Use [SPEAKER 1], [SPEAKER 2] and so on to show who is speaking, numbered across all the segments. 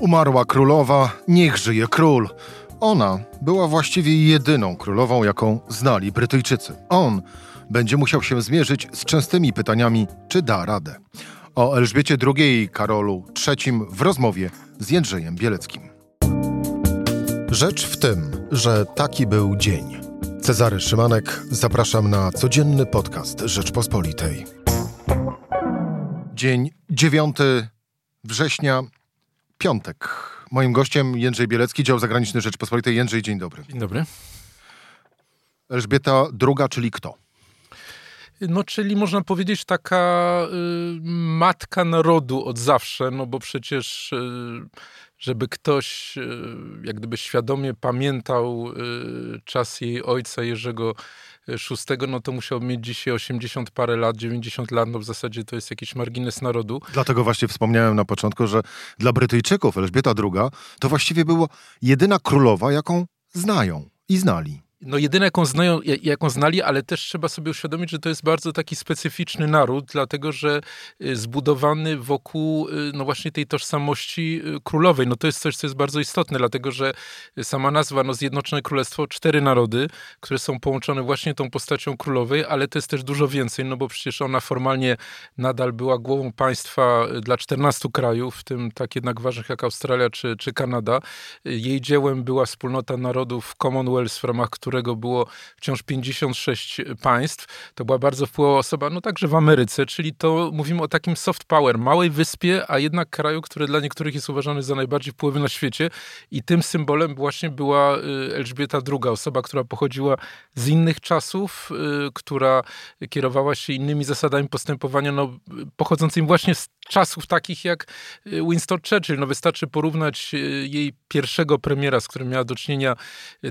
[SPEAKER 1] Umarła królowa, niech żyje król. Ona była właściwie jedyną królową, jaką znali Brytyjczycy. On będzie musiał się zmierzyć z częstymi pytaniami, czy da radę. O Elżbiecie II i Karolu III w rozmowie z Jędrzejem Bieleckim. Rzecz w tym, że taki był dzień. Cezary Szymanek, zapraszam na codzienny podcast Rzeczpospolitej. Dzień 9 września, piątek. Moim gościem Jędrzej Bielecki, dział zagraniczny Rzeczpospolitej. Jędrzej, dzień dobry.
[SPEAKER 2] Dzień dobry.
[SPEAKER 1] Elżbieta II, czyli kto?
[SPEAKER 2] No, czyli można powiedzieć taka y, matka narodu od zawsze, no bo przecież y, żeby ktoś y, jak gdyby świadomie pamiętał y, czas jej ojca Jerzego VI, no to musiał mieć dzisiaj 80 parę lat, 90 lat, no w zasadzie to jest jakiś margines narodu.
[SPEAKER 1] Dlatego właśnie wspomniałem na początku, że dla Brytyjczyków Elżbieta II to właściwie była jedyna królowa, jaką znają i znali.
[SPEAKER 2] No jedyne, jaką, znają, jaką znali, ale też trzeba sobie uświadomić, że to jest bardzo taki specyficzny naród, dlatego że y, zbudowany wokół y, no właśnie tej tożsamości y, królowej. No to jest coś, co jest bardzo istotne, dlatego że sama nazwa, no Zjednoczone Królestwo, cztery narody, które są połączone właśnie tą postacią królowej, ale to jest też dużo więcej, no bo przecież ona formalnie nadal była głową państwa dla 14 krajów, w tym tak jednak ważnych jak Australia czy, czy Kanada. Jej dziełem była wspólnota narodów Commonwealth, w ramach której którego było wciąż 56 państw. To była bardzo wpływowa osoba, no także w Ameryce, czyli to mówimy o takim soft power, małej wyspie, a jednak kraju, który dla niektórych jest uważany za najbardziej wpływy na świecie i tym symbolem właśnie była y, Elżbieta II, osoba, która pochodziła z innych czasów, y, która kierowała się innymi zasadami postępowania, no, pochodzącymi właśnie z czasów takich jak y, Winston Churchill. No wystarczy porównać jej pierwszego premiera, z którym miała do czynienia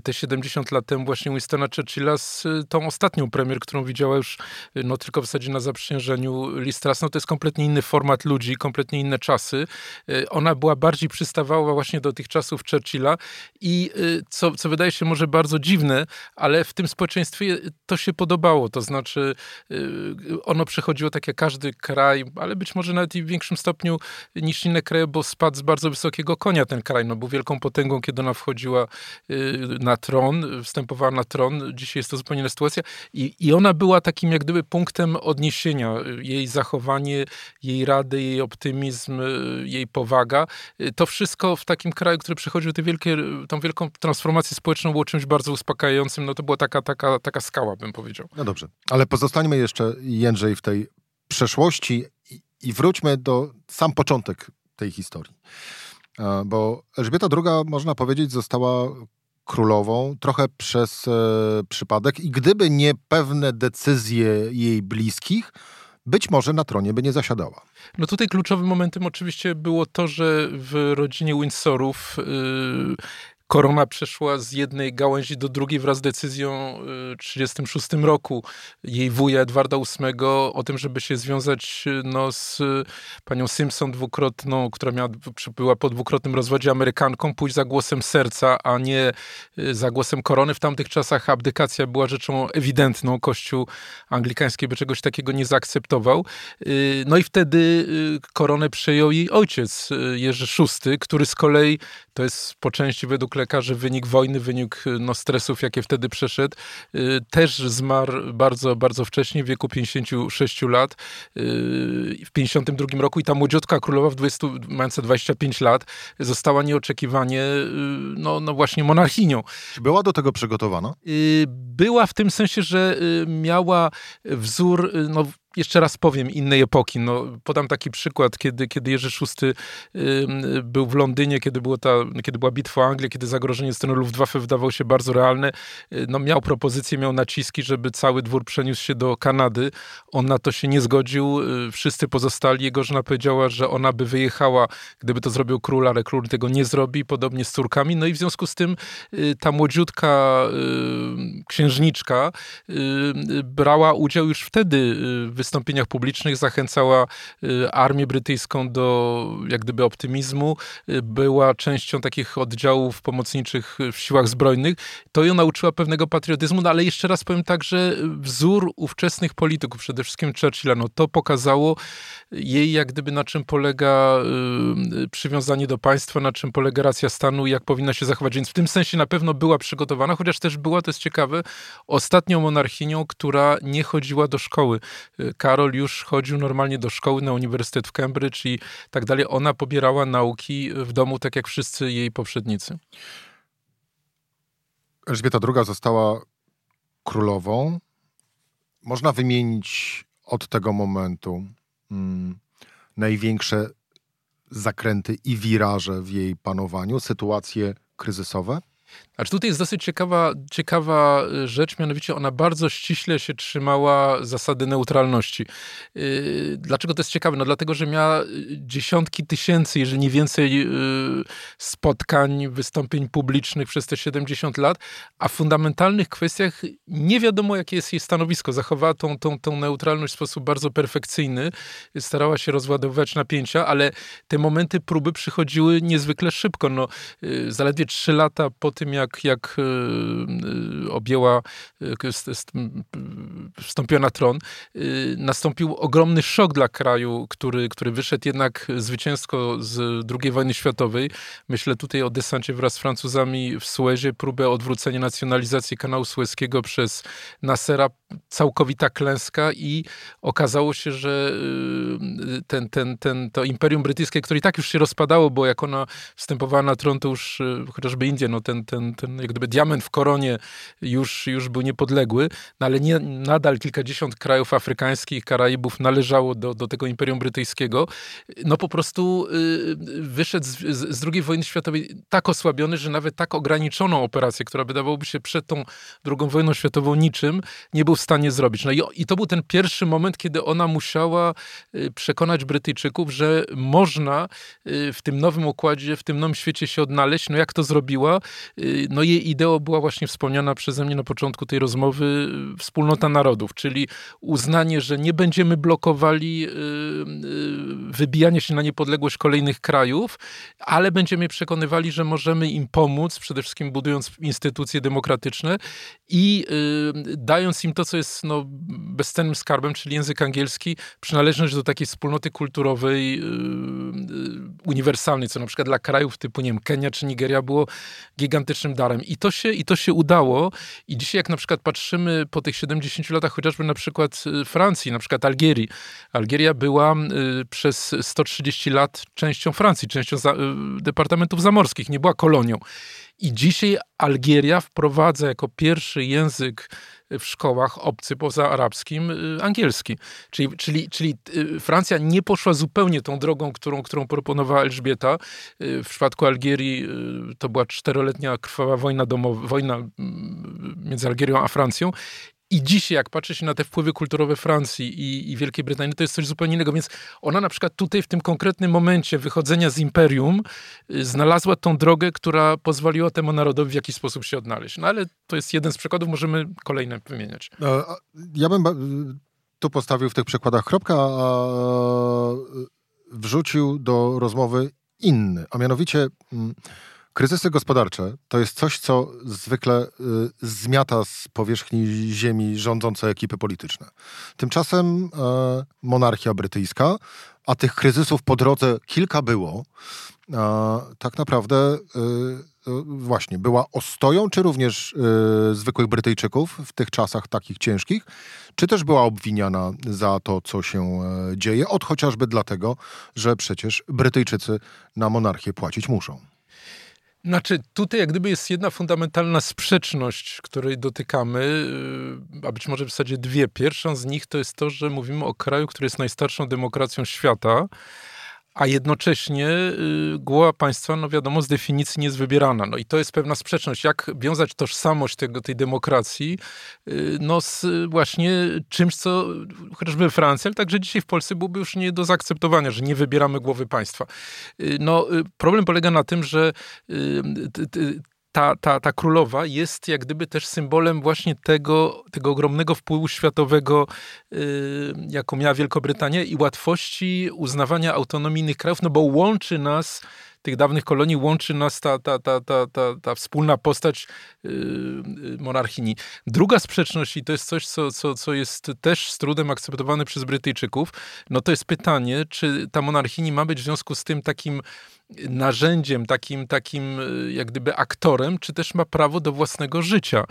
[SPEAKER 2] te 70 lat temu, właśnie Winstona Churchilla z y, tą ostatnią premier, którą widziała już y, no tylko w zasadzie na zaprzysiężeniu Listras. No to jest kompletnie inny format ludzi, kompletnie inne czasy. Y, ona była bardziej przystawała właśnie do tych czasów Churchilla i co, co wydaje się może bardzo dziwne, ale w tym społeczeństwie to się podobało. To znaczy ono przechodziło tak jak każdy kraj, ale być może nawet i większym stopniu niż inne kraje, bo spadł z bardzo wysokiego konia ten kraj. No był wielką potęgą, kiedy ona wchodziła na tron, wstępowała na tron. Dzisiaj jest to zupełnie inna sytuacja. I, I ona była takim jak gdyby punktem odniesienia. Jej zachowanie, jej rady, jej optymizm, jej powaga. To wszystko w takim kraju, który przechodził tę wielkie, tą wielką transformację społeczną było czymś bardzo uspokajającym. No to była taka, taka, taka skała, bym powiedział.
[SPEAKER 1] No dobrze. Ale pozostańmy jeszcze, Jędrzej, w tej przeszłości i, wróćmy do sam początek tej historii. E, bo Elżbieta II, można powiedzieć, została królową trochę przez e, przypadek i gdyby nie pewne decyzje jej bliskich, być może na tronie by nie zasiadała.
[SPEAKER 2] No tutaj kluczowym momentem oczywiście było to, że w rodzinie Windsorów yy, korona przeszła z jednej gałęzi do drugiej wraz z decyzją w 1936 roku jej wuja Edwarda VIII o tym, żeby się związać no, z panią Simpson dwukrotną, która miała, była po dwukrotnym rozwodzie Amerykanką, pójść za głosem serca, a nie y, za głosem korony. W tamtych czasach abdykacja była rzeczą ewidentną. Kościół anglikański by czegoś takiego nie zaakceptował. Y, no i wtedy y, koronę przejął jej ojciec Jerzy VI, który z kolei, to jest po części według lekarzy wynik wojny, wynik no, stresów, jakie wtedy przeszedł. Y, też zmarł bardzo, bardzo wcześnie, w wieku 56 lat, y, w 52 roku i ta młodziutka królowa w 20, mająca 25 lat została nieoczekiwanie y, no, no właśnie monarchinią.
[SPEAKER 1] Była do tego przygotowana?
[SPEAKER 2] Była w tym sensie, że miała wzór no, jeszcze raz powiem, innej epoki. No, podam taki przykład, kiedy, kiedy Jerzy VI był w Londynie, kiedy, było ta, kiedy była bitwa o Anglię, kiedy zagrożenie strony Luftwaffe wydawało się bardzo realne. Y, no, miał propozycję, miał naciski, żeby cały dwór przeniósł się do Kanady. On na to się nie zgodził. Y, wszyscy pozostali. Jego żona powiedziała, że ona by wyjechała, gdyby to zrobił król, ale król tego nie zrobi. Podobnie z córkami. No i w związku z tym y, ta młodziutka księżniczka brała udział już wtedy w wystąpieniach publicznych, zachęcała armię brytyjską do jak gdyby optymizmu, była częścią takich oddziałów pomocniczych w siłach zbrojnych. To ją nauczyła pewnego patriotyzmu, no ale jeszcze raz powiem tak, że wzór ówczesnych polityków, przede wszystkim Churchilla, no to pokazało jej jak gdyby na czym polega przywiązanie do państwa, na czym polega racja stanu i jak powinna się zachować. Więc w tym sensie na pewno była przygotowana, chociaż też była, to jest ciekawe, ostatnią monarchinią, która nie chodziła do szkoły. Karol już chodził normalnie do szkoły na Uniwersytet w Cambridge i tak dalej. Ona pobierała nauki w domu, tak jak wszyscy jej poprzednicy.
[SPEAKER 1] Elżbieta II została królową. Można wymienić od tego momentu hmm, największe zakręty i wiraże w jej panowaniu, sytuacje kryzysowe?
[SPEAKER 2] Znaczy tutaj jest dosyć ciekawa, ciekawa y, rzecz, mianowicie ona bardzo ściśle się trzymała zasady neutralności. Y, dlaczego to jest ciekawe? No dlatego, że miała y, dziesiątki tysięcy, jeżeli nie więcej spotkań, wystąpień publicznych przez te 70 lat, a w fundamentalnych kwestiach nie wiadomo, jakie jest jej stanowisko. Zachowała tą, tą, tą neutralność w sposób bardzo perfekcyjny, starała się rozładowywać napięcia, ale te momenty próby przychodziły niezwykle szybko. No, zaledwie trzy lata po tym, jak jak, e, e, objęła, e, wstąpiła na tron, nastąpił ogromny szok dla kraju, który, który wyszedł jednak zwycięsko z II wojny światowej. Myślę tutaj o desancie wraz z Francuzami w Suezie, próbę odwrócenia nacjonalizacji kanału sueskiego przez Nassera, całkowita klęska i okazało się, że ten, ten, ten, to Imperium Brytyjskie, które i tak już się rozpadało, bo jak ona wstępowała na tron, to już chociażby Indie, no ten, ten, ten jak gdyby diament w koronie już, już był niepodległy, no ale nie, nadal kilkadziesiąt krajów afrykańskich, Karaibów należało do, do tego Imperium Brytyjskiego. No po prostu y, wyszedł z, z, z II wojny światowej tak osłabiony, że nawet tak ograniczoną operację, która wydawałoby się przed tą II wojną światową niczym, nie był w stanie zrobić. No i, i to był ten pierwszy moment, kiedy ona musiała y, przekonać Brytyjczyków, że można y, w tym nowym układzie, w tym nowym świecie się odnaleźć. No jak to zrobiła? no jej ideą była właśnie wspomniana przeze mnie na początku tej rozmowy wspólnota narodów, czyli uznanie, że nie będziemy blokowali y, y, wybijania się na niepodległość kolejnych krajów, ale będziemy przekonywali, że możemy im pomóc, przede wszystkim budując instytucje demokratyczne i y, dając im to, co jest no, bezcennym skarbem, czyli język angielski, przynależność do takiej wspólnoty kulturowej uniwersalnej, co na przykład dla krajów typu, nie wiem, Kenia czy Nigeria było gigantycznym darem. I to się, i to się udało. I dzisiaj, jak na przykład patrzymy po tych 70 latach, chociażby na przykład y, Francji, na przykład Algierii. Algieria była y, przez 130 lat częścią Francji, częścią za, y, departamentów zamorskich, nie była kolonią. I dzisiaj Algieria wprowadza jako pierwszy język w szkołach obcy poza arabskim y, angielski. Czyli, czyli, czyli y, Francja nie poszła zupełnie tą drogą, którą, którą proponowała Elżbieta. Y, w przypadku Algierii to była czteroletnia krwawa wojna domowa, wojna mm, między Algierią a Francją i dzisiaj, jak patrzy się na te wpływy kulturowe Francji i, i, Wielkiej Brytanii, to jest coś zupełnie innego. Więc ona na przykład tutaj, w tym konkretnym momencie wychodzenia z imperium, y, znalazła tą drogę, która pozwoliła temu narodowi w jakiś sposób się odnaleźć. No ale to jest jeden z przykładów, możemy kolejne wymieniać.
[SPEAKER 1] E, ja bym tu postawił w tych przykładach kropkę, a wrzucił do rozmowy inny, a mianowicie. Mm, Kryzysy gospodarcze to jest coś, co zwykle y, zmiata z powierzchni ziemi rządzące ekipy polityczne. Tymczasem y, monarchia brytyjska, a tych kryzysów po drodze kilka było, y, tak naprawdę właśnie była ostoją, czy również zwykłych Brytyjczyków w tych czasach takich ciężkich, czy też była obwiniana za to, co się dzieje, od chociażby dlatego, że przecież Brytyjczycy na monarchię płacić muszą.
[SPEAKER 2] Znaczy, tutaj jak gdyby jest jedna fundamentalna sprzeczność, której dotykamy, y, a być może w zasadzie dwie. Pierwszą z nich to jest to, że mówimy o kraju, który jest najstarszą demokracją świata, a jednocześnie y, głowa państwa, no wiadomo, z definicji nie jest wybierana. No i to jest pewna sprzeczność. Jak wiązać tożsamość tego, tej demokracji y, no z właśnie czymś, co chociażby we Francji, ale także dzisiaj w Polsce byłoby już nie do zaakceptowania, że nie wybieramy głowy państwa. Y, no problem polega na tym, że ta, ta, ta królowa jest jak gdyby też symbolem właśnie tego, tego ogromnego wpływu światowego, yy, jaką miała Wielkobrytania i łatwości uznawania autonomii innych krajów, no bo łączy nas tych dawnych kolonii łączy nas ta, ta, ta, ta, ta, ta wspólna postać yy, monarchini. Druga sprzeczność, i to jest coś, co, co, co jest też z trudem akceptowane przez Brytyjczyków, no to jest pytanie, czy ta monarchini ma być w związku z tym takim narzędziem, takim, takim y, jak gdyby aktorem, czy też ma prawo do własnego życia.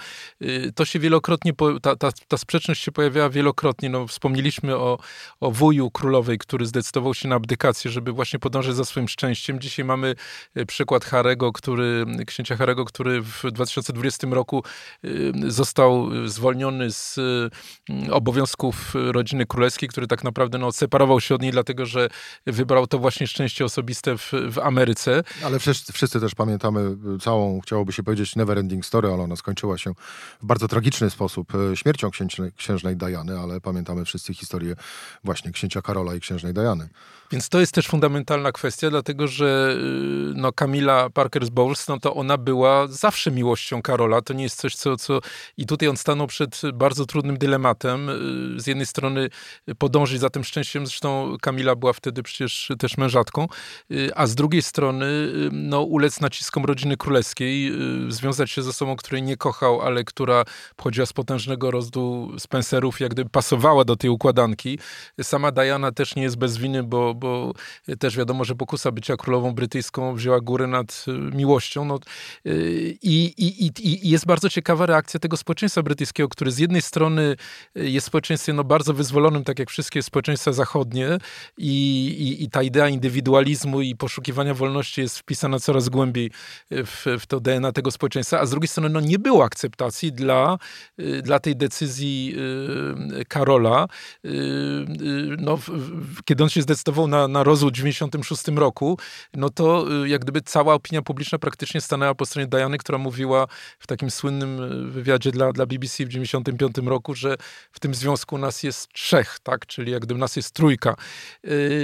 [SPEAKER 2] Y, to się wielokrotnie, ta, ta, ta sprzeczność się pojawiała wielokrotnie. No, wspomnieliśmy o, o wuju królowej, który zdecydował się na abdykację, żeby właśnie podążać za swoim szczęściem. Dzisiaj mamy y, przykład Harego, który, księcia Harego, który w 2020 roku został zwolniony z obowiązków rodziny królewskiej, który tak naprawdę no, separował się od niej, dlatego że wybrał to właśnie szczęście osobiste w, w Ameryce.
[SPEAKER 1] Ale wszyscy, wszyscy też pamiętamy y, całą, chciałoby się powiedzieć, never ending story, ale ona skończyła się w bardzo tragiczny sposób y, śmiercią księżnej, księżnej Diany, ale pamiętamy wszyscy historię właśnie księcia Karola i księżnej Diany.
[SPEAKER 2] Więc to jest też fundamentalna kwestia, dlatego że y, no, Camilla Parker Bowles, no to ona była zawsze miłością Karola. To nie jest coś, co, co... I tutaj on stanął przed bardzo trudnym dylematem. Z jednej strony podążyć za tym szczęściem, zresztą Kamila była wtedy przecież też mężatką, a z drugiej drugiej strony no, ulec naciskom rodziny królewskiej, y, związać się ze osobą, której nie kochał, ale która pochodziła z potężnego rodu Spencerów, jak gdyby pasowała do tej układanki. Sama Diana też nie jest bez winy, bo, bo też wiadomo, że pokusa bycia królową brytyjską wzięła górę nad y, miłością. No, y, i, i, i, I jest bardzo ciekawa reakcja tego społeczeństwa brytyjskiego, które z jednej strony jest społeczeństwem no, bardzo wyzwolonym, tak jak wszystkie społeczeństwa zachodnie i, i, i ta idea indywidualizmu i poszukiwania wolności jest wpisana coraz głębiej w, w to DNA tego społeczeństwa, a z drugiej strony no, nie było akceptacji dla, y, dla tej decyzji y, Karola. No, kiedy on się zdecydował na, na rozwód w 1996 roku, no to jak gdyby cała opinia publiczna praktycznie stanęła po stronie Diany, która mówiła w takim słynnym wywiadzie dla, dla BBC w 1995 roku, że w tym związku nas jest trzech, tak? czyli jak gdyby nas jest trójka.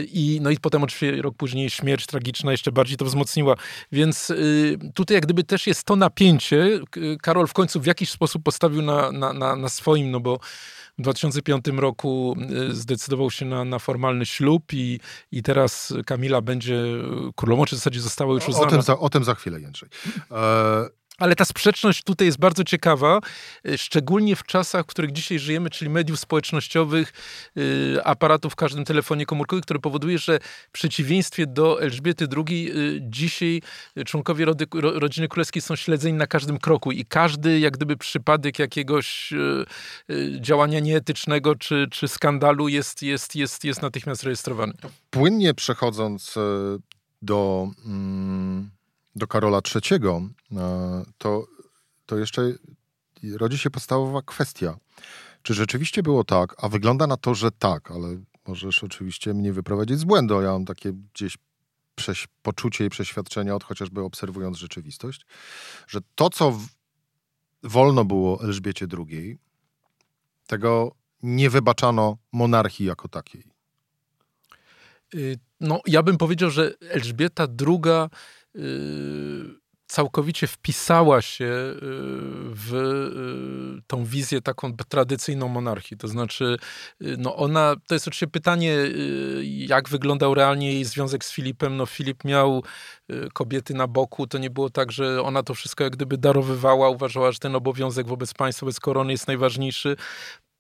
[SPEAKER 2] I, no i potem oczywiście rok później śmierć tragiczna jeszcze bardziej to wzmocniła. Więc y, tutaj jak gdyby też jest to napięcie. Karol w końcu w jakiś sposób postawił na, na, na, na swoim, no bo w 2005 roku y, zdecydował się na, na formalny ślub i, i teraz Kamila będzie królową, czy w zasadzie została już uznana.
[SPEAKER 1] O tym za, o tym za chwilę, Jędrzej. E
[SPEAKER 2] ale ta sprzeczność tutaj jest bardzo ciekawa, y, szczególnie w czasach, w których dzisiaj żyjemy, czyli mediów społecznościowych, y, aparatów w każdym telefonie komórkowym, które powoduje, że w przeciwieństwie do Elżbiety II y, dzisiaj członkowie rody, rodziny królewskiej są śledzeni na każdym kroku i każdy jak gdyby przypadek jakiegoś działania nieetycznego czy, czy skandalu jest, jest, jest, jest natychmiast rejestrowany.
[SPEAKER 1] Płynnie przechodząc do... Mm do Karola III, e, to, to jeszcze rodzi się podstawowa kwestia. Czy rzeczywiście było tak, a wygląda na to, że tak, ale możesz oczywiście mnie wyprowadzić z błędu. Ja mam takie gdzieś poczucie i przeświadczenia, od chociażby obserwując rzeczywistość, że to, co w, wolno było Elżbiecie II, tego nie wybaczano monarchii jako takiej.
[SPEAKER 2] Y, no, ja bym powiedział, że Elżbieta II całkowicie wpisała się y, w y, tą wizję taką tradycyjną monarchii. To znaczy, no ona, to jest oczywiście pytanie, jak wyglądał realnie jej związek z Filipem. No Filip miał kobiety na boku, to nie było tak, że ona to wszystko jak gdyby darowywała, uważała, że ten obowiązek wobec państwa, wobec korony jest najważniejszy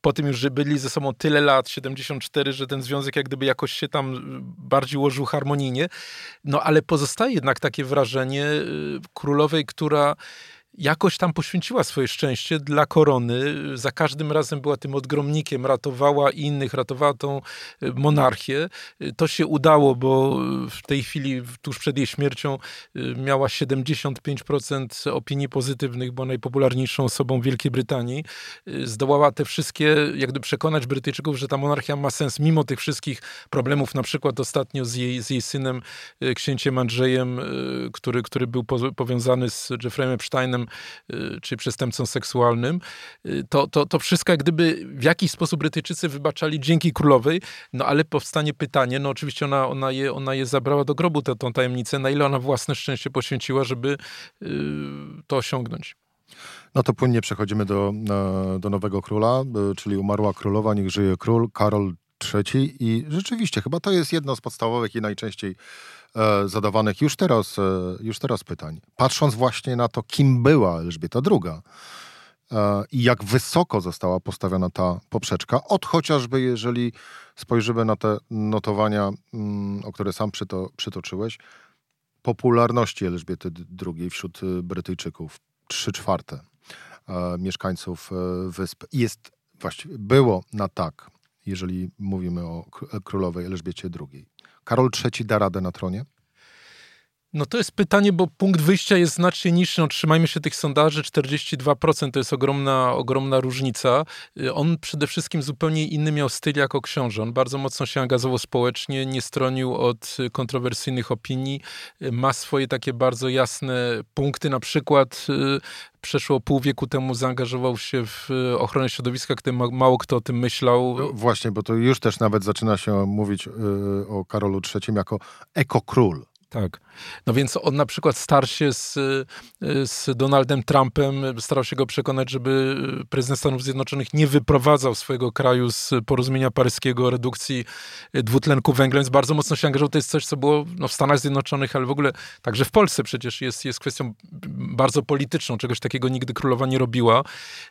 [SPEAKER 2] po tym już, że byli ze sobą tyle lat, 74, że ten związek jak gdyby jakoś się tam bardziej ułożył harmonijnie. No ale pozostaje jednak takie wrażenie y, królowej, która jakoś tam poświęciła swoje szczęście dla korony. Za każdym razem była tym odgromnikiem, ratowała innych, ratowała tą y, monarchię. Y, to się udało, bo w tej chwili, tuż przed jej śmiercią, miała 75% opinii pozytywnych, była najpopularniejszą osobą Wielkiej Brytanii. Zdołała te wszystkie, jakby przekonać Brytyjczyków, że ta monarchia ma sens, mimo tych wszystkich problemów, na przykład ostatnio z jej, z jej synem, księciem Andrzejem, który, który był powiązany z Jeffreyem Epsteinem, przestępcem, czy przestępcą seksualnym, to, to, to wszystko jak gdyby w jakiś sposób Brytyjczycy wybaczali dzięki królowej, no ale powstanie pytanie, no oczywiście ona, ona, je, ona je zabrała do grobu, tę, tą tajemnicę, na ile ona własne szczęście poświęciła, żeby to osiągnąć.
[SPEAKER 1] No to płynnie przechodzimy do, do nowego króla, czyli umarła królowa, niech żyje król, Karol III i rzeczywiście chyba to jest jedno z podstawowych i najczęściej e, zadawanych już teraz, e, już teraz pytań. Patrząc właśnie na to, kim była Elżbieta II e, i jak wysoko została postawiona ta poprzeczka, od chociażby jeżeli spojrzymy na te notowania, mm, o które sam przyto, przytoczyłeś, popularności Elżbiety II wśród Brytyjczyków, trzy czwarte e, mieszkańców e, wysp. Jest właściwie, było na tak jeżeli mówimy o królowej Elżbiecie II. Karol III da radę na tronie?
[SPEAKER 2] No to jest pytanie, bo punkt wyjścia jest znacznie niższy. No, trzymajmy się tych sondaży, 42% to jest ogromna, ogromna różnica. Y, on przede wszystkim zupełnie inny miał styl jako książę. On bardzo mocno się angażował społecznie, nie stronił od kontrowersyjnych opinii. Y, ma swoje takie bardzo jasne punkty, na przykład y, przeszło pół wieku temu zaangażował się w ochronę środowiska, gdy mało kto o tym myślał.
[SPEAKER 1] No właśnie, bo to już też nawet zaczyna się mówić o Karolu III jako ekokról.
[SPEAKER 2] Tak. No więc on na przykład starł się z, z Donaldem Trumpem, starał się go przekonać, żeby prezydent Stanów Zjednoczonych nie wyprowadzał swojego kraju z porozumienia paryskiego o redukcji dwutlenku węgla, więc bardzo mocno się angażował. To jest coś, co było no, w Stanach Zjednoczonych, ale w ogóle także w Polsce przecież jest, jest kwestią bardzo polityczną. Czegoś takiego nigdy królowa nie robiła.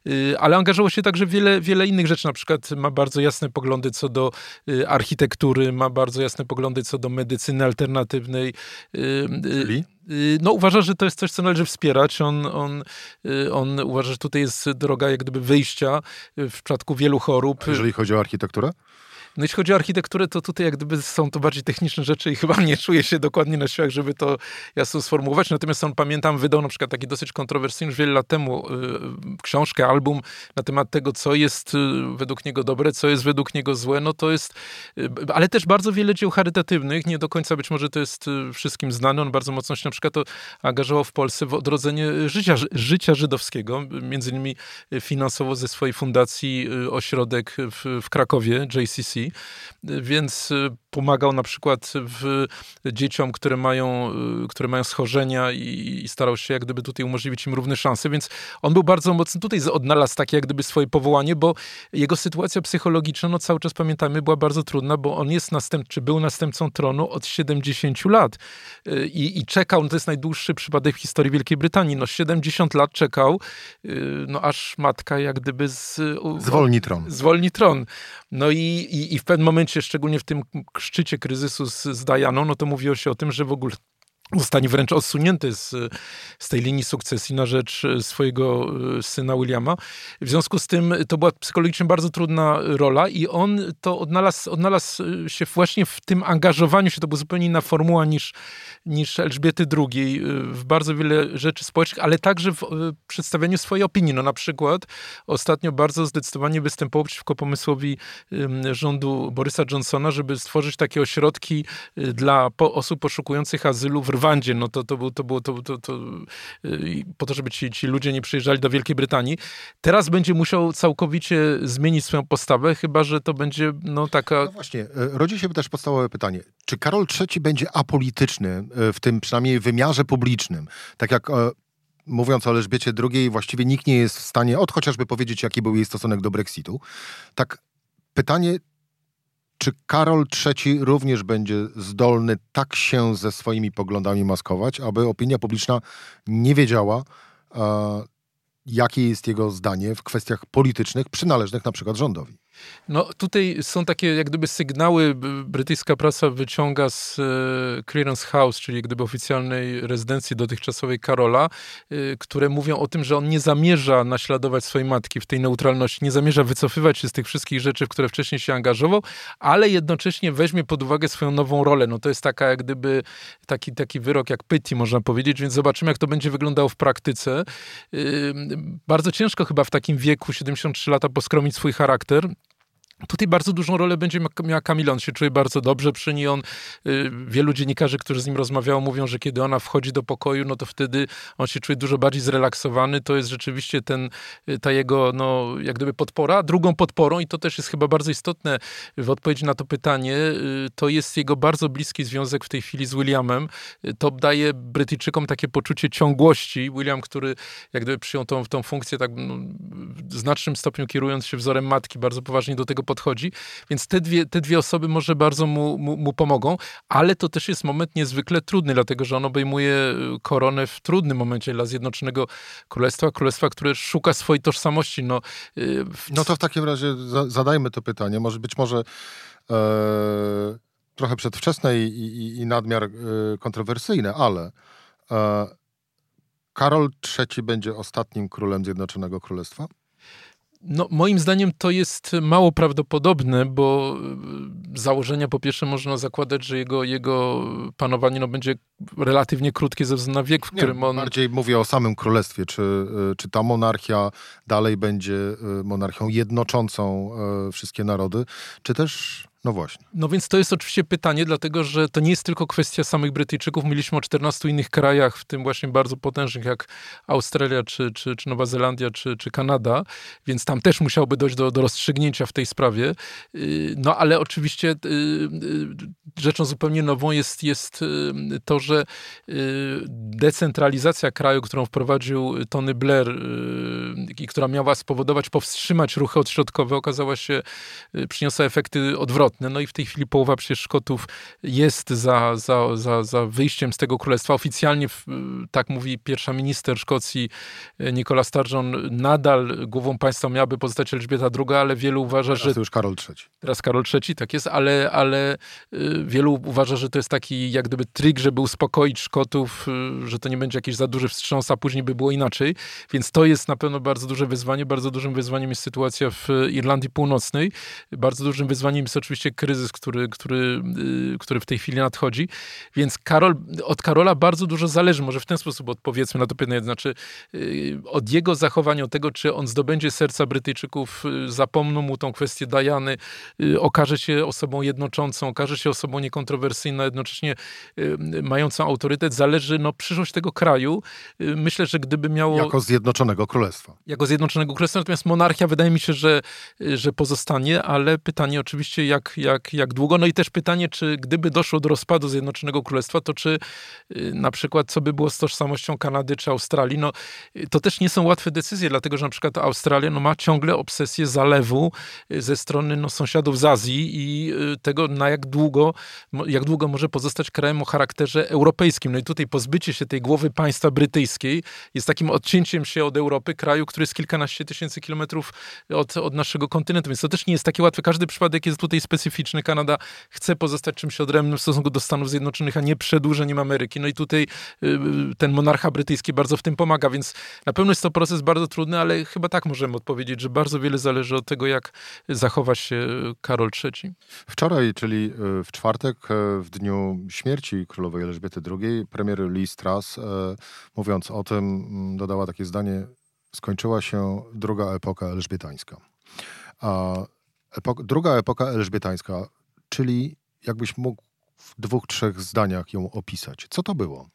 [SPEAKER 2] Y, ale angażował się także wiele, wiele innych rzeczy. Na przykład ma bardzo jasne poglądy co do y, architektury, ma bardzo jasne poglądy co do medycyny alternatywnej,
[SPEAKER 1] Czyli?
[SPEAKER 2] No uważa, że to jest coś, co należy wspierać. On, on, on uważa, że tutaj jest droga jak gdyby wyjścia w przypadku wielu chorób.
[SPEAKER 1] A jeżeli chodzi o architekturę?
[SPEAKER 2] No jeśli chodzi o architekturę, to tutaj jak gdyby są to bardziej techniczne rzeczy i chyba nie czuję się dokładnie na siłach, żeby to jasno sformułować. Natomiast on, pamiętam, wydał na przykład taki dosyć kontrowersyjny już wiele lat temu y, książkę, album na temat tego, co jest y, według niego dobre, co jest według niego złe. No to jest, y, ale też bardzo wiele dzieł charytatywnych. Nie do końca być może to jest wszystkim znane. On bardzo mocno się na przykład to angażował w Polsce w odrodzenie życia, życia żydowskiego. Między innymi finansowo ze swojej fundacji ośrodek w, w Krakowie, JCC, więc y, pomagał na przykład w dzieciom, które mają, y, które mają schorzenia i, i, starał się jak gdyby tutaj umożliwić im równe szanse, więc on był bardzo mocny tutaj, odnalazł takie jak gdyby swoje powołanie, bo jego sytuacja psychologiczna, no cały czas pamiętamy, była bardzo trudna, bo on jest następcy, był następcą tronu od 70 lat y, i, i czekał, no to jest najdłuższy przypadek w historii Wielkiej Brytanii, no 70 lat czekał, no aż matka jak gdyby z,
[SPEAKER 1] zwolni tron.
[SPEAKER 2] Zwolni tron. No i, i, i w pewnym momencie, szczególnie w tym szczycie kryzysu z, z no to mówiło się o tym, że w ogóle zostanie wręcz odsunięty z, z tej linii sukcesji na rzecz e, swojego e, syna Williama. W związku z tym to była psychologicznie bardzo trudna rola i on to odnalazł, odnalazł się właśnie w tym angażowaniu się, to była zupełnie inna formuła niż, niż Elżbiety II e, w bardzo wiele rzeczy społecznych, ale także w przedstawianiu swojej opinii. No na przykład ostatnio bardzo zdecydowanie występował przeciwko pomysłowi rządu Borysa Johnsona, żeby stworzyć takie ośrodki dla osób poszukujących azylu w Rwandzie, no to, to, było, to było to, to, to, y, po to, żeby ci, ci ludzie nie przyjeżdżali do Wielkiej Brytanii. Teraz będzie musiał całkowicie zmienić swoją postawę, chyba, że to będzie no taka...
[SPEAKER 1] No właśnie, e, rodzi się też podstawowe pytanie. Czy Karol III będzie apolityczny e, w tym przynajmniej wymiarze publicznym? Tak jak e, mówiąc o Elżbiecie II, właściwie nikt nie jest w stanie, od chociażby powiedzieć, jaki był jej stosunek do Brexitu. Tak pytanie, czy Karol III również będzie zdolny tak się ze swoimi poglądami maskować, aby opinia publiczna nie wiedziała, e, jakie jest jego zdanie w kwestiach politycznych przynależnych na przykład rządowi?
[SPEAKER 2] No tutaj są takie jak gdyby sygnały, brytyjska prasa wyciąga z e, Clearance House, czyli jak gdyby oficjalnej rezydencji dotychczasowej Karola, e, które mówią o tym, że on nie zamierza naśladować swojej matki w tej neutralności, nie zamierza wycofywać się z tych wszystkich rzeczy, w które wcześniej się angażował, ale jednocześnie weźmie pod uwagę swoją nową rolę. No to jest taka jak gdyby taki, taki wyrok jak Pytti, można powiedzieć, więc zobaczymy, jak to będzie wyglądało w praktyce. Bardzo ciężko chyba w takim wieku, 73 lata, poskromić swój charakter. Tutaj bardzo dużą rolę będzie miała Kamila. On się czuje bardzo dobrze przy niej. On, y, wielu dziennikarzy, którzy z nim rozmawiają, mówią, że kiedy ona wchodzi do pokoju, no to wtedy on się czuje dużo bardziej zrelaksowany. To jest rzeczywiście ten, y, ta jego, no, jak gdyby podpora. Drugą podporą, i to też jest chyba bardzo istotne w odpowiedzi na to pytanie, y, to jest jego bardzo bliski związek w tej chwili z Williamem. To daje Brytyjczykom takie poczucie ciągłości. William, który jak gdyby przyjął tą, tą funkcję tak no, w znacznym stopniu kierując się wzorem matki, bardzo poważnie do tego podchodzi, więc te dwie, te dwie osoby może bardzo mu, mu, mu pomogą, ale to też jest moment niezwykle trudny, dlatego że on obejmuje y, koronę w trudnym momencie dla Zjednoczonego Królestwa, królestwa, które szuka swojej tożsamości. No,
[SPEAKER 1] y, no to w takim razie za, zadajmy to pytanie, może być może e, trochę przedwczesne i, i, i nadmiar e, kontrowersyjne, ale e, Karol III będzie ostatnim królem Zjednoczonego Królestwa?
[SPEAKER 2] No, moim zdaniem to jest mało prawdopodobne, bo e, założenia po pierwsze można zakładać, że jego, jego panowanie no, będzie relatywnie krótkie ze względu na wiek, w Nie, którym on...
[SPEAKER 1] Bardziej mówię o samym królestwie. Czy, e, czy ta monarchia dalej będzie e, monarchią jednoczącą wszystkie narody, czy też no właśnie.
[SPEAKER 2] No więc to jest oczywiście pytanie, dlatego że to nie jest tylko kwestia samych Brytyjczyków. Mieliśmy o 14 innych krajach, w tym właśnie bardzo potężnych jak Australia, czy, czy, czy Nowa Zelandia, czy, czy Kanada, więc tam też musiałby dojść do, do rozstrzygnięcia w tej sprawie. Y, no ale oczywiście y, y, rzeczą zupełnie nową jest, jest to, że decentralizacja kraju, którą wprowadził Tony Blair i która miała spowodować, powstrzymać ruchy odśrodkowe, okazała się, przyniosła efekty odwrotne istotne. No i w tej chwili połowa przecież Szkotów jest za, za, za, za wyjściem z tego królestwa. Oficjalnie, tak mówi pierwsza minister Szkocji e, Nicola Sturgeon, nadal głową państwa miałaby pozostać Elżbieta II, ale wielu uważa, że...
[SPEAKER 1] Teraz już Karol III.
[SPEAKER 2] Teraz Karol III, tak jest, ale, ale e, wielu uważa, że to jest taki jak gdyby trik, żeby uspokoić Szkotów, e, że to nie będzie jakiś za duży wstrząs, a później by było inaczej. Więc to jest na pewno bardzo duże wyzwanie. Bardzo dużym wyzwaniem jest sytuacja w Irlandii Północnej. Bardzo dużym wyzwaniem jest oczywiście kryzys, który, który, y, który w tej chwili nadchodzi. Więc Karol, od Karola bardzo dużo zależy. Może w ten sposób odpowiedzmy na to pytanie. Znaczy, y, od jego zachowania, od tego, czy on zdobędzie serca Brytyjczyków, y, zapomną mu tą kwestię Dajany, okaże się osobą jednoczącą, okaże się osobą niekontrowersyjną, jednocześnie mającą autorytet, zależy no, przyszłość tego kraju. Myślę, że gdyby miało...
[SPEAKER 1] Jako Zjednoczonego Królestwa.
[SPEAKER 2] Jako Zjednoczonego Królestwa, natomiast monarchia wydaje mi się, że, że pozostanie, ale pytanie oczywiście, jak jak, jak, długo. No i też pytanie, czy gdyby doszło do rozpadu Zjednoczonego Królestwa, to czy y, na przykład co by było z tożsamością Kanady czy Australii? No, y, to też nie są łatwe decyzje, dlatego że na przykład Australia no, ma ciągle obsesję zalewu y, ze strony no, sąsiadów z Azji i tego, na jak długo, jak długo może pozostać krajem o charakterze europejskim. No i tutaj pozbycie się tej głowy państwa brytyjskiej jest takim odcięciem się od Europy, kraju, który jest kilkanaście tysięcy kilometrów od, od naszego kontynentu, więc to też nie jest takie łatwe. Każdy przypadek jest tutaj specyficzny Kanada chce pozostać czymś odrębnym w stosunku do Stanów Zjednoczonych, a nie przedłużeniem Ameryki. No i tutaj y, y, ten monarcha brytyjski bardzo w tym pomaga, więc na pewno jest to proces bardzo trudny, ale chyba tak możemy odpowiedzieć, że bardzo wiele zależy od tego, jak zachowa się Karol III.
[SPEAKER 1] Wczoraj, czyli y, w czwartek, w dniu śmierci królowej Elżbiety II, premier Lee Strass, mówiąc o tym, mm, dodała takie zdanie: Skończyła się druga epoka elżbietańska. A druga epoka elżbietańska, czyli jakbyś mógł w dwóch, trzech zdaniach ją opisać. Co to było?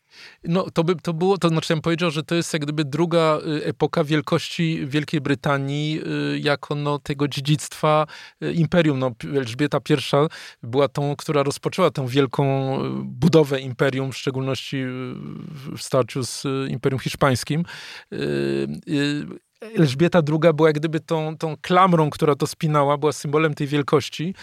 [SPEAKER 2] No, to by to było, to znaczy ja bym powiedział, że to jest jak gdyby druga y, epoka wielkości Wielkiej Brytanii y, jako no, tego dziedzictwa y, imperium. No, Elżbieta I była tą, która rozpoczęła tę wielką budowę imperium, w szczególności w starciu z Imperium Hiszpańskim Elżbieta II była jak gdyby tą, tą klamrą, która to spinała, była symbolem tej wielkości.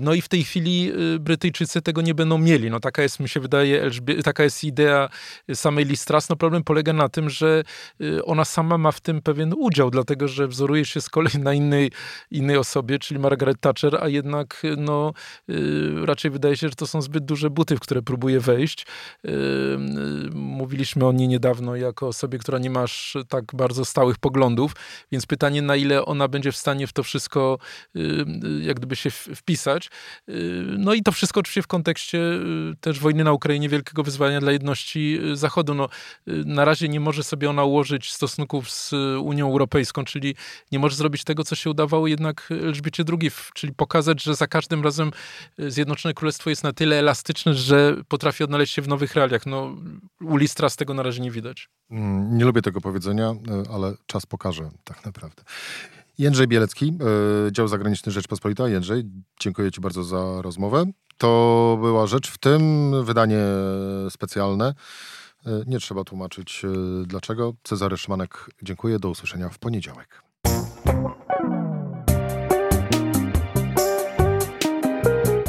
[SPEAKER 2] No i w tej chwili y, Brytyjczycy tego nie będą mieli. No taka jest, mi się wydaje, Elżbie taka jest idea samej Listras. No problem polega na tym, że y, ona sama ma w tym pewien udział, dlatego że wzoruje się z kolei na innej, innej osobie, czyli Margaret Thatcher, a jednak no, y, raczej wydaje się, że to są zbyt duże buty, w które próbuje wejść. Mówiliśmy o niej niedawno jako osobie, która nie masz tak bardzo stałych poglądów rządów, więc pytanie, na ile ona będzie w stanie w to wszystko jak gdyby się wpisać. No i to wszystko oczywiście w kontekście też wojny na Ukrainie, wielkiego wyzwania dla jedności Zachodu. No, na razie nie może sobie ona ułożyć stosunków z Unią Europejską, czyli nie może zrobić tego, co się udawało jednak Elżbiecie II, czyli pokazać, że za każdym razem Zjednoczone Królestwo jest na tyle elastyczne, że potrafi odnaleźć się w nowych realiach. No, u Listra z tego na razie nie widać.
[SPEAKER 1] Mm, nie lubię tego powiedzenia, ale czas tak naprawdę. Jędrzej Bielecki, e, dział zagraniczny Rzeczpospolita. Jędrzej, dziękuję Ci bardzo za rozmowę. To była rzecz w tym, wydanie specjalne. E, nie trzeba tłumaczyć dlaczego. Cezary Szymanek, dziękuję. Do usłyszenia w poniedziałek.